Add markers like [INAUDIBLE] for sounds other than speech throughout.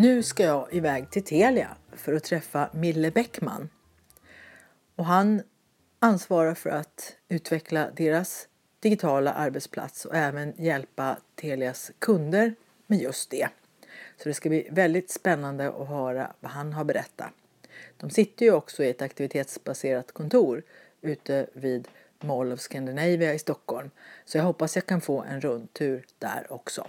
Nu ska jag iväg till Telia för att träffa Mille Bäckman. Och han ansvarar för att utveckla deras digitala arbetsplats och även hjälpa Telias kunder med just det. Så det ska bli väldigt spännande att höra vad han har berättat. De sitter ju också i ett aktivitetsbaserat kontor ute vid Mall of Scandinavia i Stockholm. Så jag hoppas jag kan få en rundtur där också.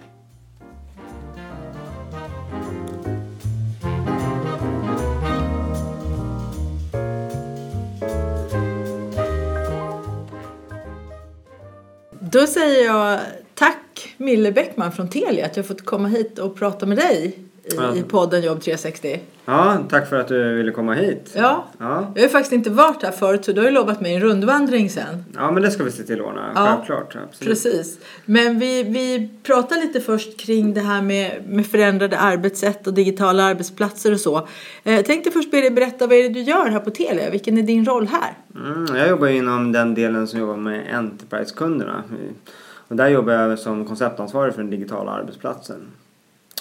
Då säger jag tack Mille Bäckman från Telia att jag fått komma hit och prata med dig i, ja. i podden Jobb 360. Ja, tack för att du ville komma hit. Ja, ja. jag har faktiskt inte varit här förut så du har ju lovat mig en rundvandring sen. Ja, men det ska vi se till att ordna, ja, självklart. Absolut. Precis. Men vi, vi pratar lite först kring det här med, med förändrade arbetssätt och digitala arbetsplatser och så. Eh, tänkte först be dig berätta vad är det du gör här på Telia? Vilken är din roll här? Mm, jag jobbar inom den delen som jobbar med Enterprise-kunderna. Och där jobbar jag som konceptansvarig för den digitala arbetsplatsen.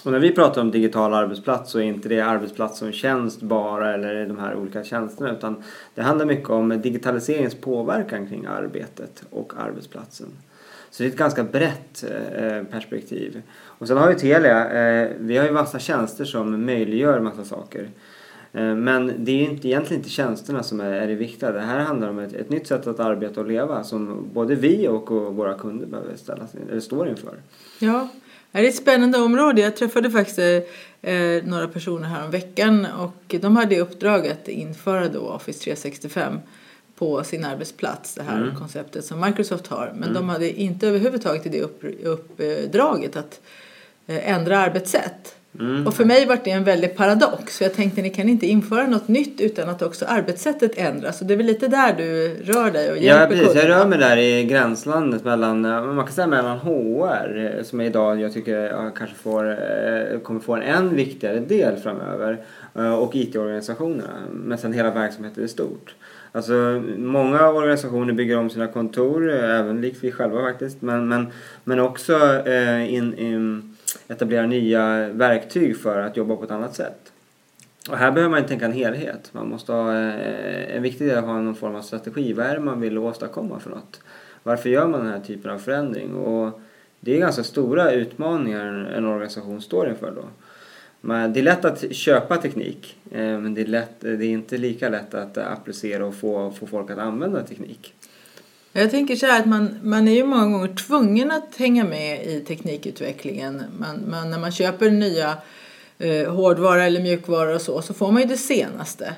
Och när vi pratar om digital arbetsplats så är inte det arbetsplats som tjänst bara eller de här olika tjänsterna utan det handlar mycket om digitaliseringens påverkan kring arbetet och arbetsplatsen. Så det är ett ganska brett eh, perspektiv. Och sen har ju Telia, eh, vi har ju massa tjänster som möjliggör massa saker. Eh, men det är inte, egentligen inte tjänsterna som är, är det viktiga. Det här handlar om ett, ett nytt sätt att arbeta och leva som både vi och, och våra kunder behöver ställas, eller står inför. Ja, det är ett spännande område. Jag träffade faktiskt eh, några personer här om veckan och de hade i uppdrag att införa då Office 365 på sin arbetsplats, det här mm. konceptet som Microsoft har. Men mm. de hade inte överhuvudtaget i det upp, uppdraget att eh, ändra arbetssätt. Mm. Och för mig var det en väldig paradox. För jag tänkte ni kan inte införa något nytt utan att också arbetssättet ändras. Och det är väl lite där du rör dig och Ja precis, kunderna. jag rör mig där i gränslandet mellan, man kan säga mellan HR eh, som idag jag tycker kanske får, eh, kommer få en än viktigare del framöver eh, och IT-organisationerna. Men sen hela verksamheten i stort. Alltså många organisationer bygger om sina kontor, även likt vi själva faktiskt. Men, men, men också in, in etablera nya verktyg för att jobba på ett annat sätt. Och här behöver man tänka en helhet. Man måste ha, eh, en viktig del att ha någon form av strategi. Vad är det man vill åstadkomma för något? Varför gör man den här typen av förändring? Och det är ganska stora utmaningar en organisation står inför då. Men det är lätt att köpa teknik eh, men det är, lätt, det är inte lika lätt att applicera och få, få folk att använda teknik. Jag tänker så här att man, man är ju många gånger tvungen att hänga med i teknikutvecklingen. Man, man, när man köper nya eh, hårdvara eller mjukvara och så, så får man ju det senaste.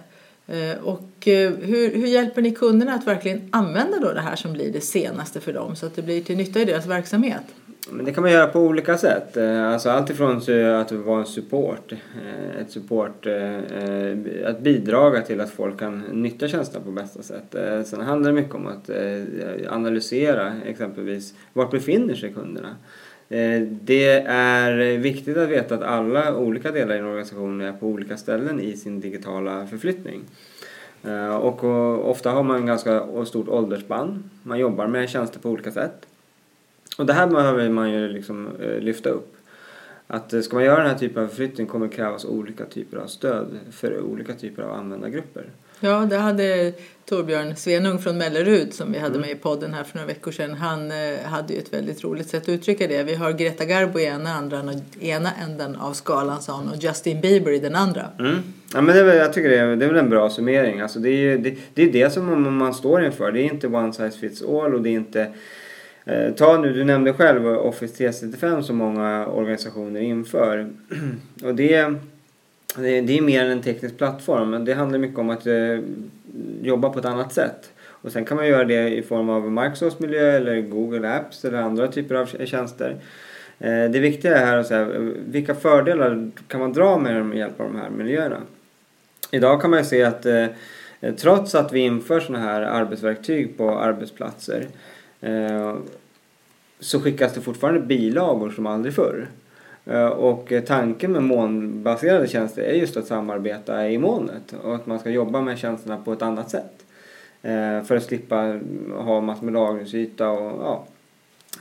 Eh, och eh, hur, hur hjälper ni kunderna att verkligen använda då det här som blir det senaste för dem så att det blir till nytta i deras verksamhet? Men det kan man göra på olika sätt. Eh, alltså allt ifrån att vara en support, eh, ett support, eh, att bidra till att folk kan nyttja tjänsterna på bästa sätt. Sen handlar det mycket om att analysera exempelvis vart befinner sig kunderna. Det är viktigt att veta att alla olika delar i en organisation är på olika ställen i sin digitala förflyttning. Och ofta har man ganska stort åldersspann. Man jobbar med tjänster på olika sätt. Och det här behöver man ju liksom eh, lyfta upp. Att eh, ska man göra den här typen av förflyttning kommer det krävas olika typer av stöd för olika typer av användargrupper. Ja, det hade Torbjörn Svenung från Mellerud som vi hade mm. med i podden här för några veckor sedan. Han eh, hade ju ett väldigt roligt sätt att uttrycka det. Vi har Greta Garbo i ena, andra, ena änden av skalan sa han och Justin Bieber i den andra. Mm. Ja, men det jag tycker det är, det är väl en bra summering. Alltså det, är, det, det är det som man, man står inför. Det är inte one size fits all och det är inte Eh, ta nu, du nämnde själv Office 365 som många organisationer inför. [CLEARS THROAT] och det, det, det är mer än en teknisk plattform. Det handlar mycket om att eh, jobba på ett annat sätt. Och sen kan man göra det i form av Microsofts miljö eller Google Apps eller andra typer av tjänster. Eh, det viktiga är här att säga vilka fördelar kan man dra med hjälp av de här miljöerna. Idag kan man ju se att eh, trots att vi inför sådana här arbetsverktyg på arbetsplatser eh, så skickas det fortfarande bilagor som aldrig förr. Eh, och tanken med molnbaserade tjänster är just att samarbeta i molnet och att man ska jobba med tjänsterna på ett annat sätt. Eh, för att slippa ha massor med lagringsyta och ja.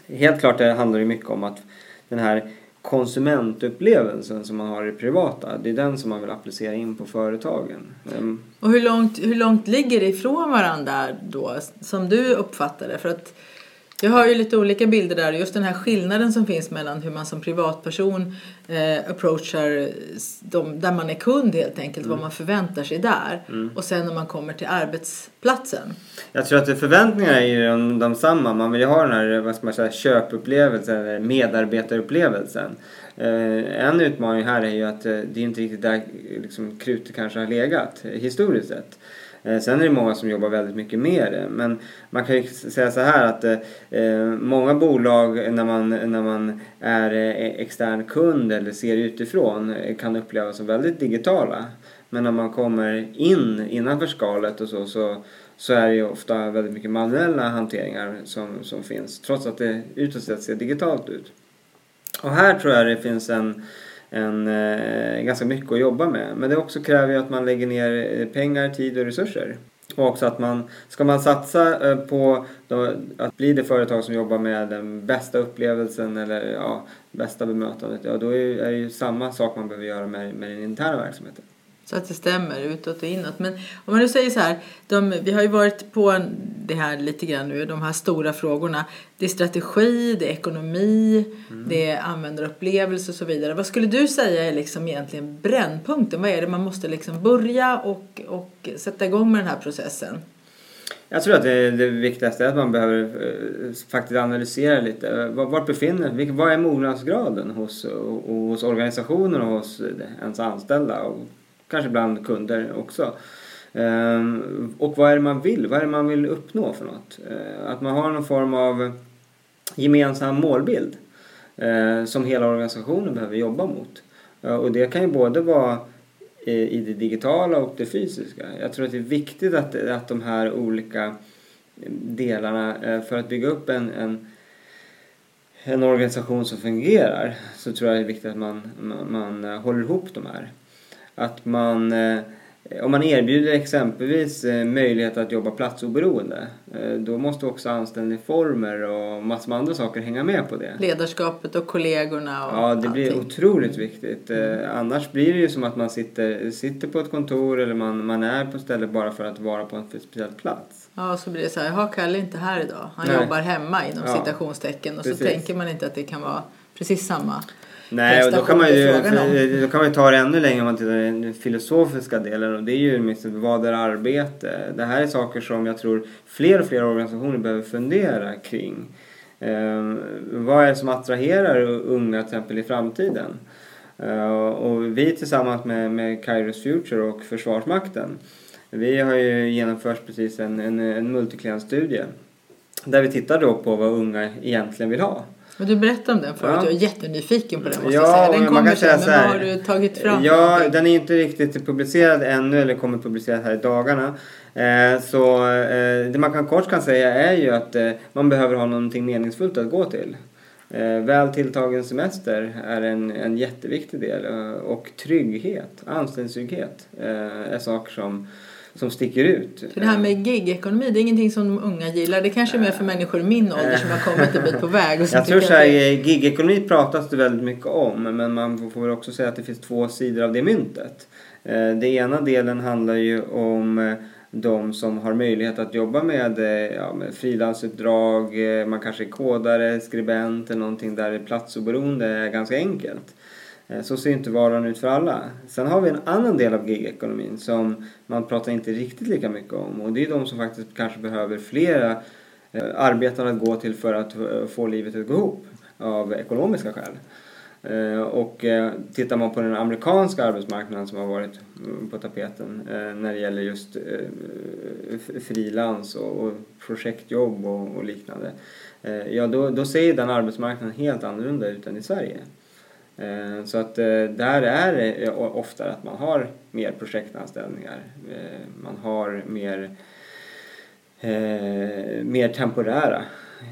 Helt klart det handlar det mycket om att den här konsumentupplevelsen som man har i privata, det är den som man vill applicera in på företagen. Ehm. Och hur långt, hur långt ligger det ifrån varandra då, som du uppfattar det? För att jag har ju lite olika bilder där. Just den här skillnaden som finns mellan hur man som privatperson eh, approachar de, där man är kund helt enkelt, mm. vad man förväntar sig där. Mm. Och sen när man kommer till arbetsplatsen. Jag tror att förväntningarna är ju de, de samma. Man vill ju ha den här vad ska man säga, köpupplevelsen, eller medarbetarupplevelsen. Eh, en utmaning här är ju att eh, det är inte riktigt där liksom, krutet kanske har legat historiskt sett. Eh, sen är det många som jobbar väldigt mycket med det. Men man kan ju säga så här att eh, många bolag när man, när man är eh, extern kund eller ser utifrån kan upplevas som väldigt digitala. Men när man kommer in innanför skalet och så, så, så är det ju ofta väldigt mycket manuella hanteringar som, som finns. Trots att det utåt sett ser digitalt ut. Och här tror jag det finns en en, eh, ganska mycket att jobba med. Men det också kräver ju att man lägger ner eh, pengar, tid och resurser. Och också att man, ska man satsa eh, på då, att bli det företag som jobbar med den bästa upplevelsen eller ja, bästa bemötandet, ja då är, är det ju samma sak man behöver göra med, med den interna verksamheten. Så att det stämmer utåt och inåt. Men om man nu säger så här, de, vi har ju varit på det här lite grann nu, de här stora frågorna. Det är strategi, det är ekonomi, mm. det är användarupplevelse och så vidare. Vad skulle du säga är liksom egentligen brännpunkten? Vad är det man måste liksom börja och, och sätta igång med den här processen? Jag tror att det, det viktigaste är att man behöver eh, faktiskt analysera lite. Var befinner sig? Vad är mognadsgraden hos, hos organisationer och hos ens anställda? Och kanske bland kunder också. Ehm, och vad är det man vill? Vad är det man vill uppnå för något? Eh, att man har någon form av gemensam målbild eh, som hela organisationen behöver jobba mot. Eh, och det kan ju både vara i det digitala och det fysiska. Jag tror att det är viktigt att, att de här olika delarna för att bygga upp en, en, en organisation som fungerar så tror jag det är viktigt att man, man, man håller ihop de här. Att man, eh, om man erbjuder exempelvis eh, möjlighet att jobba platsoberoende eh, då måste också anställningsformer och massor med andra saker hänga med på det. Ledarskapet och kollegorna och Ja, det blir allting. otroligt viktigt. Mm. Annars blir det ju som att man sitter, sitter på ett kontor eller man, man är på stället bara för att vara på en speciell plats. Ja, så blir det så här, jaha, Kalle är inte här idag. Han Nej. jobbar hemma inom ja, citationstecken och Precis. så tänker man inte att det kan vara precis samma Nej, och då kan, man ju, då kan man ta det ännu längre om man tittar på den filosofiska delen och det är ju vad är arbete? Det här är saker som jag tror fler och fler organisationer behöver fundera kring. Eh, vad är det som attraherar unga till exempel i framtiden? Eh, och vi tillsammans med, med Kairos Future och Försvarsmakten vi har ju genomfört precis en, en, en multiklientstudie där vi tittar då på vad unga egentligen vill ha. Men du berättade om den förut, ja. jag är jättenyfiken på den måste ja, jag säga. Den kommer man sen, men vad har du tagit fram? Ja, den är inte riktigt publicerad ännu eller kommer publiceras här i dagarna. Eh, så eh, det man kan kort kan säga är ju att eh, man behöver ha någonting meningsfullt att gå till. Eh, väl tilltagen semester är en, en jätteviktig del eh, och trygghet, anställningstrygghet eh, är saker som som sticker ut. För det här med gigekonomi, det är ingenting som de unga gillar. Det kanske är mer för människor i min ålder som har kommit en bit på väg. Och jag tror så här, det... gigekonomi pratas det väldigt mycket om men man får väl också säga att det finns två sidor av det myntet. Eh, det ena delen handlar ju om eh, de som har möjlighet att jobba med, eh, ja, med frilansuppdrag, man kanske är kodare, skribent eller någonting där platsoberoende är ganska enkelt. Eh, så ser inte vardagen ut för alla. Sen har vi en annan del av gigekonomin som man pratar inte riktigt lika mycket om och det är de som faktiskt kanske behöver flera eh, arbetare arbeten att gå till för att eh, få livet att gå ihop av ekonomiska skäl. Och tittar man på den amerikanska arbetsmarknaden som har varit mm, på tapeten när det gäller just frilans och projektjobb och liknande. Ja, då, då ser den arbetsmarknaden helt annorlunda ut än i Sverige. Så att där är det ofta att man har mer projektanställningar. Man har mer, mer temporära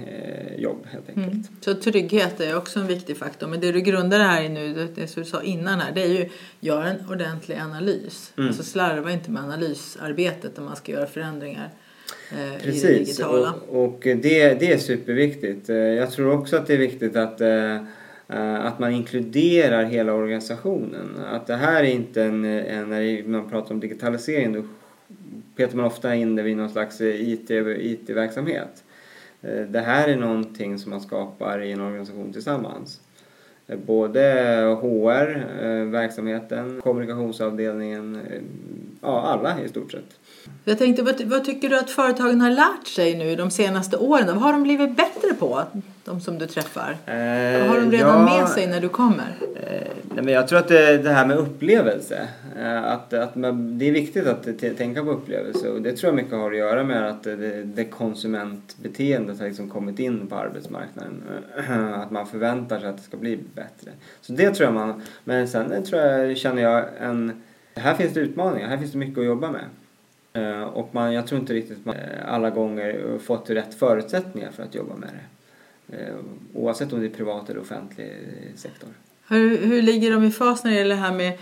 eh, jobb helt enkelt. Mm. Så trygghet är också en viktig faktor. Men det du grundar det här i nu, det som du sa innan här, det är ju gör en ordentlig analys. Mm. Alltså slarva inte med analysarbetet om man ska göra förändringar. Eh, Precis, i det digitala. och, och det, det är superviktigt. Eh, jag tror också att det är viktigt att eh, Eh, att man inkluderar hela organisationen. Att det här är inte en, en när man pratar om digitalisering då petar man ofta in det vid någon slags eh, IT-verksamhet. IT eh, det här är någonting som man skapar i en organisation tillsammans. Eh, både HR, eh, verksamheten, kommunikationsavdelningen, ja alla i stort sett. Jag tänkte, vad, vad, tycker du att företagen har lärt sig nu de senaste åren? Vad har de blivit bättre på, de som du träffar? Eh, vad har de redan ja, med sig när du kommer? Eh, nej, men jag tror att det, det här med upplevelse, eh, att, att man, det är viktigt att tänka på upplevelse och det tror jag mycket har att göra med att det, det konsumentbeteendet har liksom kommit in på arbetsmarknaden. [CLEARS THROAT] Att man förväntar sig att det ska bli bättre. Så det tror jag man, men sen tror jag, känner jag en, här finns det utmaningar, här finns det mycket att jobba med. Eh, och man, jag tror inte riktigt man eh, alla gånger fått rätt förutsättningar för att jobba med det. Oavsett om det är privat eller offentlig sektor. Hur, hur ligger de i fas när det gäller det här med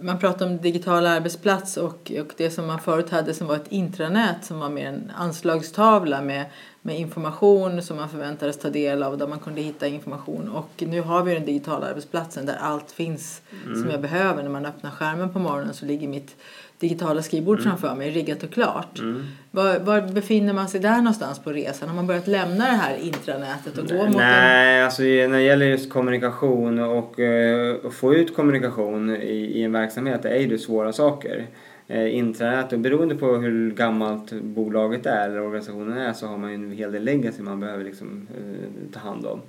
man pratar om digital arbetsplats och, och det som man förut hade som var ett intranät som var mer en anslagstavla med, med information som man förväntades ta del av där man kunde hitta information och nu har vi den digitala arbetsplatsen där allt finns mm. som jag behöver. När man öppnar skärmen på morgonen så ligger mitt digitala skrivbord mm. framför mig, riggat och klart. Mm. Var, var, befinner man sig där någonstans på resan? Har man börjat lämna det här intranätet och gå mot Nej, en... alltså när det gäller just kommunikation och uh, få ut kommunikation i, i en verksamhet det är ju svåra saker. Uh, intranät och beroende på hur gammalt bolaget är eller organisationen är så har man ju en hel del legacy man behöver liksom, uh, ta hand om.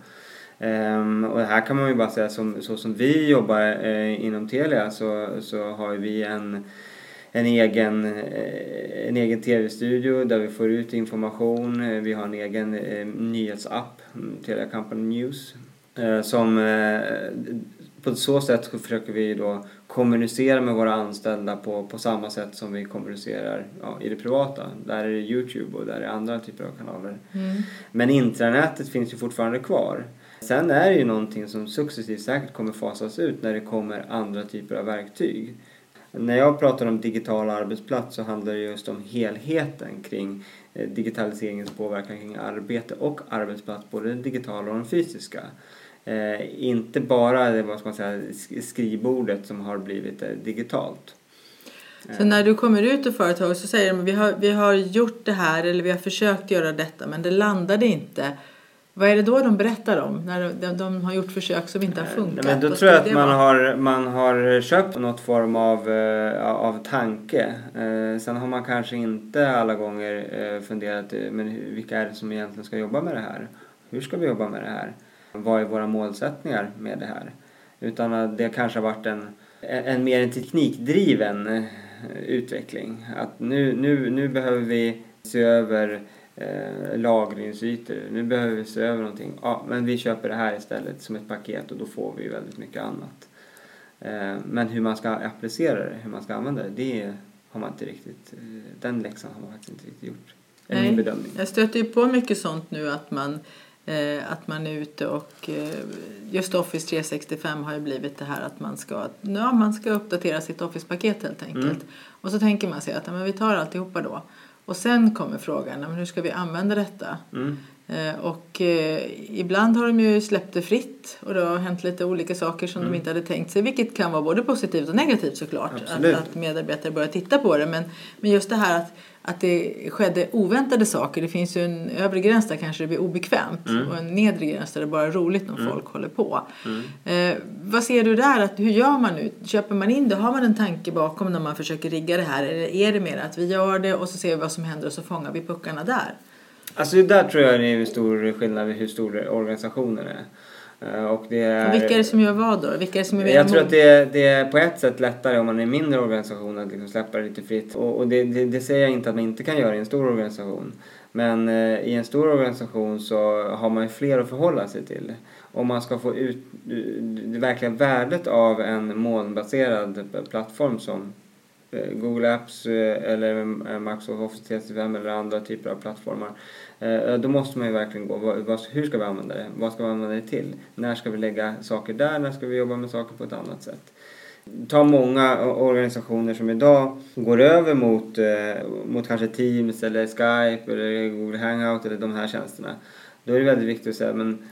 Um, och här kan man ju bara säga som, så som vi jobbar uh, inom Telia så, så har vi en en egen, eh, en egen tv-studio där vi får ut information. Eh, vi har en egen eh, nyhetsapp, mm, Telia Company News. Som på så sätt försöker vi då kommunicera med våra anställda på, på samma sätt som vi kommunicerar ja, i det privata. Där är det Youtube och där är det andra typer av kanaler. Mm. Men intranätet finns ju fortfarande kvar. Sen är det ju någonting som successivt säkert kommer fasas ut när det kommer andra typer av verktyg. När jag pratar om digital arbetsplats så handlar det just om helheten kring eh, digitaliseringens påverkan kring arbete och arbetsplats, både den digitala och den fysiska. Eh, inte bara vad ska man säga, skrivbordet som har blivit eh, digitalt. Så när du kommer ut ur företaget så säger de vi har, vi har gjort det här eller vi har försökt göra detta men det landade inte. Vad är det då de berättar om när de, de har gjort försök som inte har funkat? Men då tror jag att man har, man har köpt något form av, uh, av tanke. Uh, sen har man kanske inte alla gånger uh, funderat men vilka är det som egentligen ska jobba med det här? Hur ska vi jobba med det här? Vad är våra målsättningar med det här? Utan det kanske har varit en, en, en mer en teknikdriven utveckling. Att nu, nu, nu behöver vi se över eh, lagringsytor. Nu behöver vi se över någonting. Ja, men vi köper det här istället som ett paket och då får vi väldigt mycket annat. Eh, men hur man ska applicera det, hur man ska använda det, det har man inte riktigt, eh, den läxan har man faktiskt inte riktigt gjort. Nej, min bedömning. Jag stöter ju på mycket sånt nu att man eh, att man är ute och eh, just Office 365 har ju blivit det här att man ska, ja, man ska uppdatera sitt Office-paket helt enkelt. Mm. Och så tänker man sig att ja, men vi tar alltihopa då. Och sen kommer frågan, men hur ska vi använda detta? Mm. Eh, och eh, ibland har de ju släppt det fritt och det har hänt lite olika saker som mm. de inte hade tänkt sig. Vilket kan vara både positivt och negativt såklart. Att, att medarbetare börjar titta på det. Men, men just det här att att det skedde oväntade saker. Det finns ju en övre gräns där kanske det blir obekvämt mm. och en nedre gräns där det bara är roligt när mm. folk håller på. Mm. Eh, vad ser du där? Att, hur gör man nu? Köper man in det? Har man en tanke bakom när man försöker rigga det här? Eller är det mer att vi gör det och så ser vi vad som händer och så fångar vi puckarna där? Alltså där tror jag det är en stor skillnad hur stor organisationen är. Eh, och det är, Vilka är det som gör vad då? Vilka är det som är jag tror att det är, det är på ett sätt lättare om man är en mindre organisation att liksom släppa det lite fritt. Och, och det, det, det säger jag inte att man inte kan göra i en stor organisation. Men eh, i en stor organisation så har man ju fler att förhålla sig till. Om man ska få ut det verkliga värdet av en molnbaserad plattform som eh, Eh, Google Apps eh, eller Microsoft Office 365 eller andra typer av plattformar. Eh, då måste man ju verkligen gå, hur ska vi använda det? Vad ska vi använda det till? När ska vi lägga saker där? När ska vi jobba med saker på ett annat sätt? Ta många organisationer som idag går över mot, mot kanske Teams eller Skype eller Google Hangout eller de här tjänsterna. Då är det väldigt viktigt att säga, men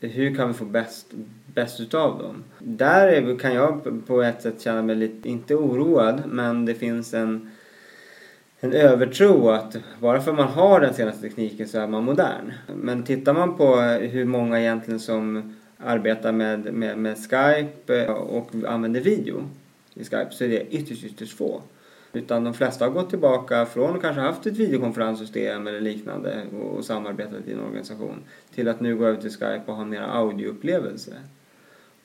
hur kan vi få bäst, bäst utav dem? Där är, kan jag på ett sätt känna mig lite, inte oroad, men det finns en en övertro att bara för man har den senaste tekniken så är man modern. Men tittar man på hur många egentligen som arbetar med, med, med Skype och använder video i Skype så är det ytterst, ytterst få. Utan de flesta har gått tillbaka från att kanske haft ett videokonferenssystem eller liknande och, och samarbetat i en organisation till att nu gå över till Skype och ha en mer audioupplevelse.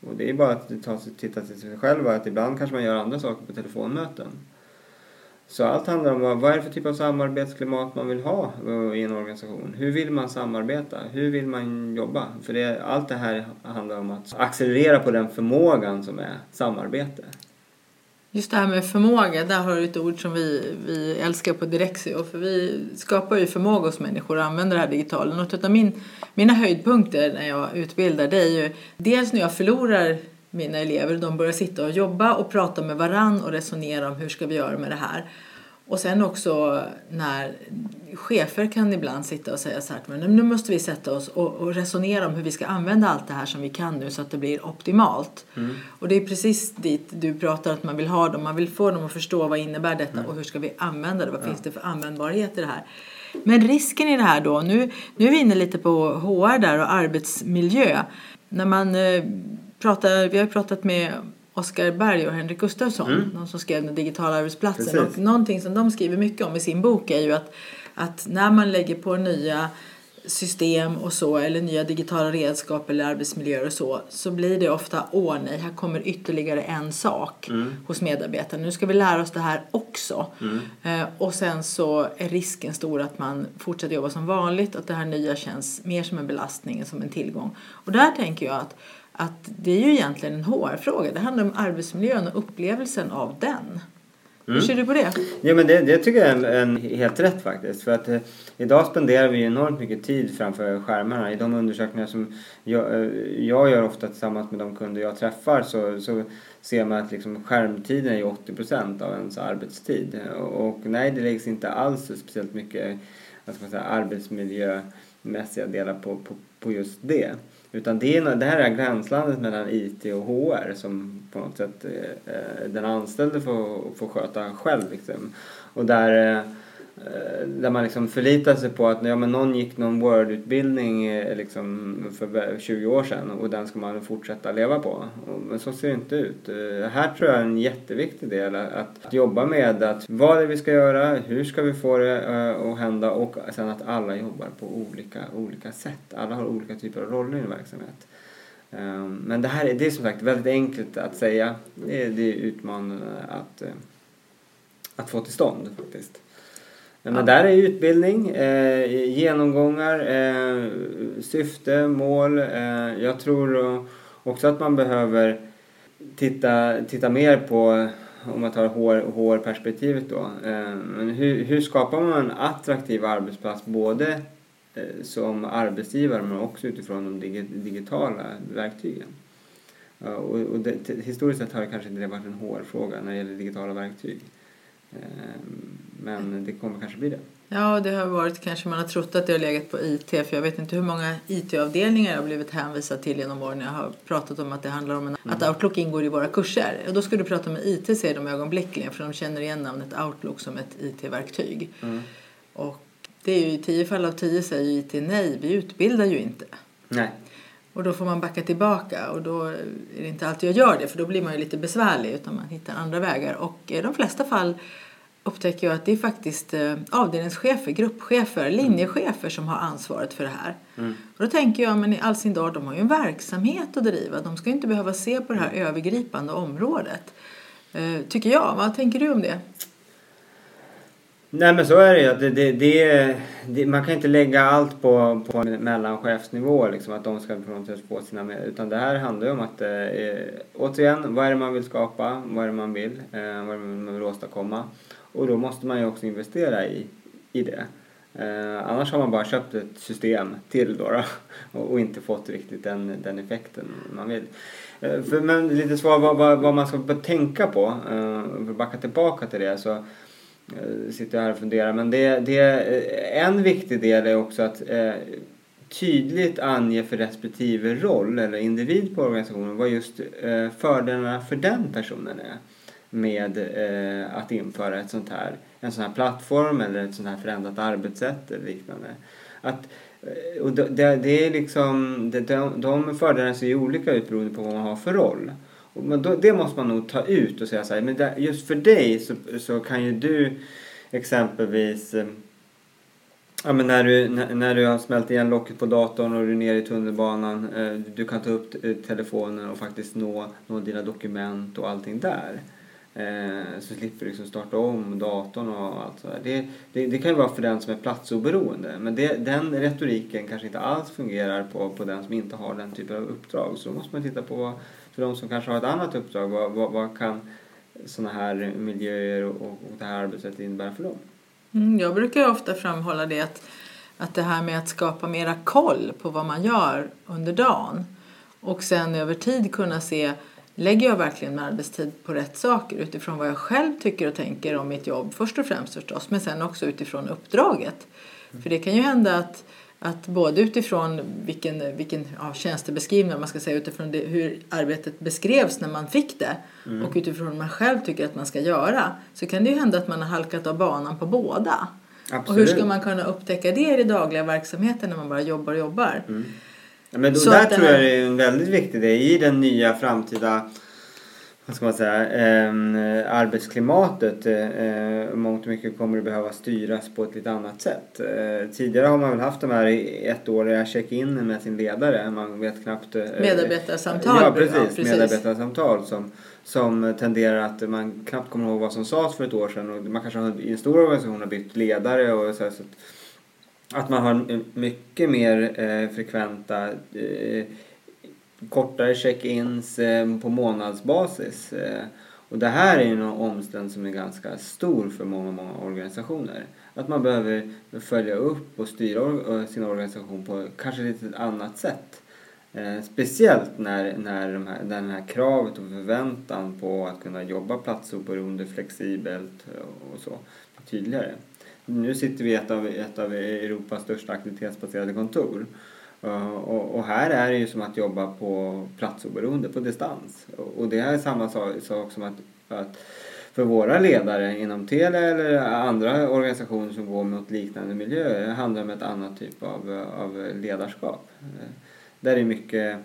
Och det är bara att ta, titta till sig själv att ibland kanske man gör andra saker på telefonmöten. Så allt handlar om vad vad är det för typ av samarbetsklimat man vill ha eh, i en organisation. Hur vill man samarbeta? Hur vill man jobba? För det, allt det här handlar om att accelerera på den förmågan som är samarbete. Just det här med förmåga, där har du ett ord som vi, vi älskar på Direxio. För vi skapar ju förmåga hos människor att använda det här digitala. Något av min, mina höjdpunkter när jag utbildar det är ju dels när jag förlorar mina elever och de börjar sitta och jobba och prata med varann och resonera om hur ska vi göra med det här. Och sen också när chefer kan ibland sitta och säga så här men nu måste vi sätta oss och, och resonera om hur vi ska använda allt det här som vi kan nu så att det blir optimalt. Och det är precis dit du pratar att man vill ha dem. Man vill få dem att förstå vad innebär detta och hur ska vi använda det? Vad finns det för användbarhet i det här? Men risken i det här då, nu, nu är vi inne lite på HR där och arbetsmiljö. När man eh, pratar, vi har pratat med Oskar Berg och Henrik Gustafsson, de som skrev den digitala arbetsplatsen. Precis. Och någonting som de skriver mycket om i sin bok är ju att, att när man lägger på nya system och så eller nya digitala redskap eller arbetsmiljöer och så så blir det ofta åh nej, här kommer ytterligare en sak hos medarbetarna. Nu ska vi lära oss det här också. Eh, och sen så är risken stor att man fortsätter jobba som vanligt och att det här nya känns mer som en belastning än som en tillgång. Och där tänker jag att, att det är ju egentligen en HR-fråga. Det handlar om arbetsmiljön och upplevelsen av den. Hur ser du på det? Ja men det, det tycker jag är en, en helt rätt faktiskt. För att eh, idag spenderar vi enormt mycket tid framför skärmarna. I de undersökningar som jag, eh, jag gör ofta tillsammans med de kunder jag träffar så, så ser man att liksom skärmtiden är ju 80% av ens arbetstid. Och, och nej, det läggs inte alls speciellt mycket vad ska man säga, arbetsmiljömässiga delar på, på, på just det. Utan det, är, det här är gränslandet mellan IT och HR som på något sätt eh, eh, den anställde får, får sköta själv. Liksom. Och där, eh, Eh, där man liksom förlitar sig på att ja, men någon gick någon Word-utbildning eh, liksom för 20 år sedan och den ska man fortsätta leva på. Och, men så ser det inte ut. Eh, Här tror jag är en jätteviktig del att, att jobba med att vad är det vi ska göra, hur ska vi få det eh, att hända och sen att alla jobbar på olika, olika sätt. Alla har olika typer av roller i en verksamhet. Ehm, men det här är, det är som sagt väldigt enkelt att säga. Det är, det är utmanande att, att få till stånd faktiskt. Men Ja. där är utbildning, eh, genomgångar, eh, syfte, mål. Eh, jag tror också att man behöver titta, titta mer på, om man tar HR HR-perspektivet då, eh, men hur, hur skapar man en attraktiv arbetsplats både eh, som arbetsgivare men också utifrån de dig, digitala verktygen. Och, och det, historiskt sett har det kanske inte varit en HR-fråga när det gäller digitala verktyg. Eh, men det kommer kanske bli det. Ja, det har varit kanske man har trott att det har legat på IT för jag vet inte hur många IT-avdelningar jag har blivit hänvisad till genom åren. Jag har pratat om att det handlar om en, att Outlook ingår i våra kurser. Och då ska du prata med IT säger de ögonblickligen för de känner igen namnet Outlook som ett IT-verktyg. Och det är ju i tio fall av tio säger IT nej, vi utbildar ju inte. Nej. Och då får man backa tillbaka och då är det inte alltid jag gör det för då blir man ju lite besvärlig utan man hittar andra vägar. Och i de flesta fall upptäcker jag att det är faktiskt eh, avdelningschefer, gruppchefer, linjechefer som har ansvaret för det här. Mm. Och då tänker jag, men i all sin dag, de har ju en verksamhet att driva. De ska ju inte behöva se på det här övergripande området. Eh, tycker jag. Vad tänker du om det? Nej men så är det ju. Det, det, det, det, man kan inte lägga allt på, på mellanchefsnivå liksom att de ska på något sätt få sina med. Utan det här handlar ju om att eh, återigen, vad är det man vill skapa? Vad är det man vill? Eh, vad är det man vill åstadkomma? Och då måste man ju också investera i, i det. Eh, annars har man bara köpt ett system till då, då och, och, inte fått riktigt den, den effekten man vill. Eh, för, men lite svar vad, vad, vad man ska tänka på, eh, för att backa tillbaka till det så eh, sitter jag här och funderar. Men det, det, eh, en viktig del är också att eh, tydligt ange för respektive roll eller individ på organisationen vad just eh, fördelarna för den personen är med eh, att införa ett sånt här, en sån här plattform eller ett sånt här förändrat arbetssätt eller liknande. Att, eh, och det, det är liksom, det, de, de fördelarna ser ju olika ut beroende på vad man har för roll. Och, då, det måste man nog ta ut och säga så här, men det, just för dig så, så kan ju du exempelvis eh, Ja, men när, du, när, när du har smält igen locket på datorn och du är nere i tunnelbanan. Eh, du kan ta upp telefonen och faktiskt nå, nå dina dokument och allting där. Eh, så slipper du liksom starta om datorn och allt sådär. Det, det, det kan ju vara för den som är platsoberoende. Men det, den retoriken kanske inte alls fungerar på, på den som inte har den typen av uppdrag. Så då måste man titta på, för de som kanske har ett annat uppdrag, vad, vad, vad kan sådana här miljöer och, och det här arbetssättet innebära för dem? Mm, jag brukar ofta framhålla det att, att det här med att skapa mera koll på vad man gör under dagen och sen över tid kunna se lägger jag verkligen min arbetstid på rätt saker utifrån vad jag själv tycker och tänker om mitt jobb först och främst förstås men sen också utifrån uppdraget. Mm. För det kan ju hända att, att både utifrån vilken, vilken ja, tjänstebeskrivning man ska säga utifrån det, hur arbetet beskrevs när man fick det mm. och utifrån vad man själv tycker att man ska göra så kan det ju hända att man har halkat av banan på båda. Absolut. Och hur ska man kunna upptäcka det i den dagliga verksamheten när man bara jobbar och jobbar? Mm. Ja, men då, där tror jag det är en väldigt viktig del i den nya framtida vad ska man säga, eh, arbetsklimatet. Eh, mångt och mycket kommer det behöva styras på ett lite annat sätt. Eh, tidigare har man väl haft de här ettåriga check-in med sin ledare. Man vet knappt... Eh, medarbetarsamtal. Ja precis, ja, precis. medarbetarsamtal som, som tenderar att man knappt kommer ihåg vad som sades för ett år sedan. Och man kanske har, i en stor organisation har bytt ledare och så, här, så att, att man har mycket mer eh, frekventa eh, kortare check-ins eh, på månadsbasis. Eh, och det här är ju en omställning som är ganska stor för många, många organisationer. Att man behöver följa upp och styra eh, sin organisation på kanske lite annat sätt. Eh, speciellt när, när, de här, när den här kravet och förväntan på att kunna jobba platsoberoende, flexibelt eh, och så tydligare. Nu sitter vi i ett av, ett av Europas största aktivitetsbaserade kontor. Uh, och, och, här är det ju som att jobba på platsoberoende, på distans. Och, och det är samma sak, sak som att, att för våra ledare inom Telia eller andra organisationer som går mot liknande miljöer det handlar om ett annat typ av, av ledarskap. Uh, där är mycket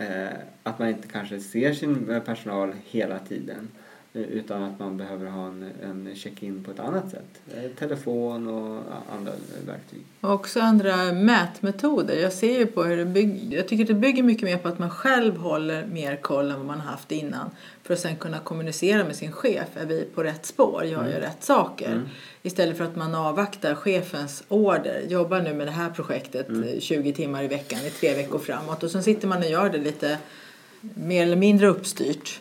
uh, att man inte kanske ser sin personal hela tiden. Utan att man behöver ha en, en check-in på ett annat sätt. Eh, telefon och andra verktyg. Och också andra mätmetoder. Jag ser ju på hur det bygger. Jag tycker det bygger mycket mer på att man själv håller mer koll än vad man haft innan. För att sen kunna kommunicera med sin chef. Är vi på rätt spår? Gör jag mm. rätt saker? Mm. Istället för att man avvaktar chefens order. Jobba nu med det här projektet mm. 20 timmar i veckan i tre veckor framåt. Och sen sitter man och gör det lite mer eller mindre uppstyrt.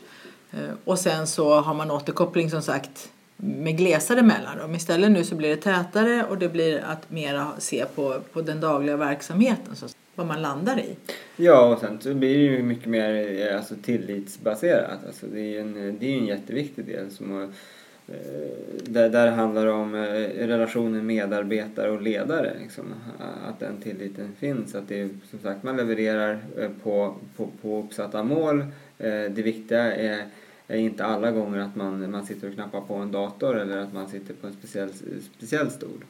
Eh, och sen så har man återkoppling som sagt med glesare mellanrum. Istället nu så blir det tätare och det blir att mera se på, på den dagliga verksamheten, så vad man landar i. Ja, och sen så blir det ju mycket mer eh, alltså, tillitsbaserat. Alltså, det är ju en, det är en jätteviktig del som Eh, där, där handlar det om eh, relationen medarbetare och ledare. Liksom. Att den tilliten finns. Att det som sagt man levererar eh, på, på, på uppsatta mål. Det viktiga är är inte alla gånger att man, man sitter och knappar på en dator eller att man sitter på en speciell, speciell stol.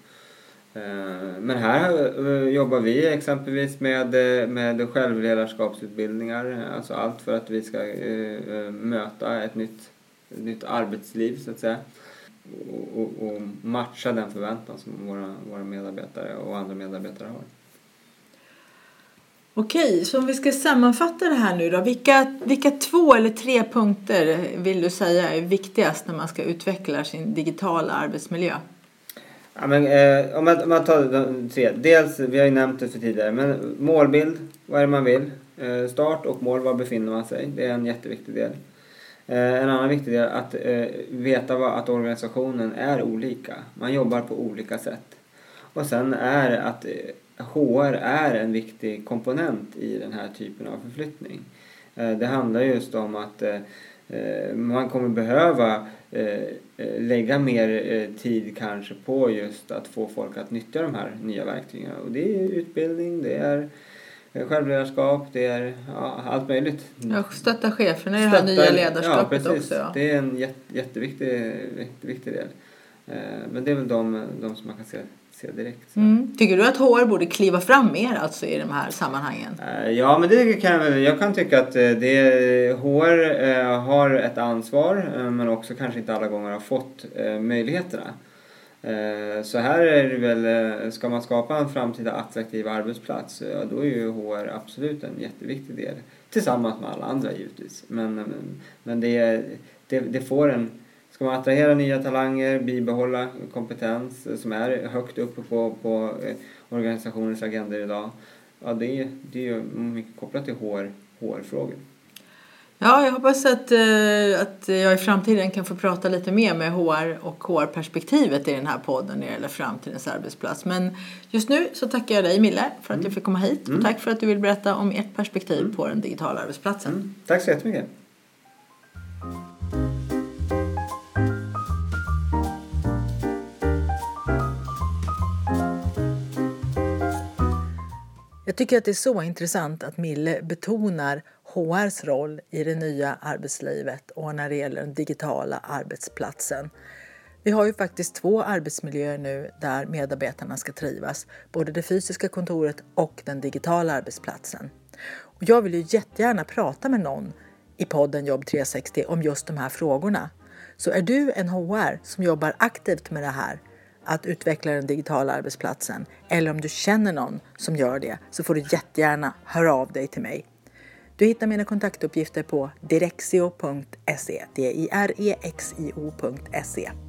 Men här jobbar vi exempelvis med, med självledarskapsutbildningar, alltså allt för att vi ska möta ett nytt, ett nytt arbetsliv så att säga. och, och, och matcha den förväntan som våra, våra medarbetare och andra medarbetare har. Okej, så om vi ska sammanfatta det här nu då. Vilka, vilka två eller tre punkter vill du säga är viktigast när man ska utveckla sin digitala arbetsmiljö? Ja, men, eh, om, man, om man tar de tre. Dels, vi har ju nämnt det för tidigare, men målbild, vad är det man vill? Eh, start och mål, var befinner man sig? Det är en jätteviktig del. Eh, en annan viktig del är att eh, veta att organisationen är olika. Man jobbar på olika sätt. Och sen är att eh, HR är en viktig komponent i den här typen av förflyttning. Det handlar just om att man kommer behöva lägga mer tid kanske på just att få folk att nyttja de här nya verktygen. Och det är utbildning, det är självledarskap, det är ja, allt möjligt. Ja, stötta cheferna i det här nya ledarskapet ja, också. Ja. Det är en jätte, jätteviktig, jätteviktig del. Men det är väl de, de som man kan se se direkt. Mm. Tycker du att HR borde kliva fram mer alltså i de här sammanhangen? Ja, men det kan jag väl. Jag kan tycka att det, HR har ett ansvar men också kanske inte alla gånger har fått möjligheterna. Eh, så här är det väl, eh, ska man skapa en framtida attraktiv arbetsplats, eh, ja, då är ju HR absolut en jätteviktig del. Tillsammans med alla andra givetvis. Men, men, men det, det, det får en Ska man attrahera nya talanger, bibehålla kompetens som är högt uppe på, på organisationens agendor idag. Ja, det, det är ju mycket kopplat till HR, HR-frågor. Ja, jag hoppas att, eh, att jag i framtiden kan få prata lite mer med HR och HR-perspektivet i den här podden när det gäller framtidens arbetsplats. Men just nu så tackar jag dig Mille för att mm. jag fick komma hit mm. och tack för att du vill berätta om ert perspektiv mm. på den digitala arbetsplatsen. Mm. Tack så jättemycket. Jag tycker att det är så intressant att Mille betonar HRs roll i det nya arbetslivet och när det gäller den digitala arbetsplatsen. Vi har ju faktiskt två arbetsmiljöer nu där medarbetarna ska trivas, både det fysiska kontoret och den digitala arbetsplatsen. Och jag vill ju jättegärna prata med någon i podden Jobb 360 om just de här frågorna. Så är du en HR som jobbar aktivt med det här att utveckla den digitala arbetsplatsen eller om du känner någon som gör det så får du jättegärna höra av dig till mig. Du hittar mina kontaktuppgifter på direxio.se, d i r e x i o.se.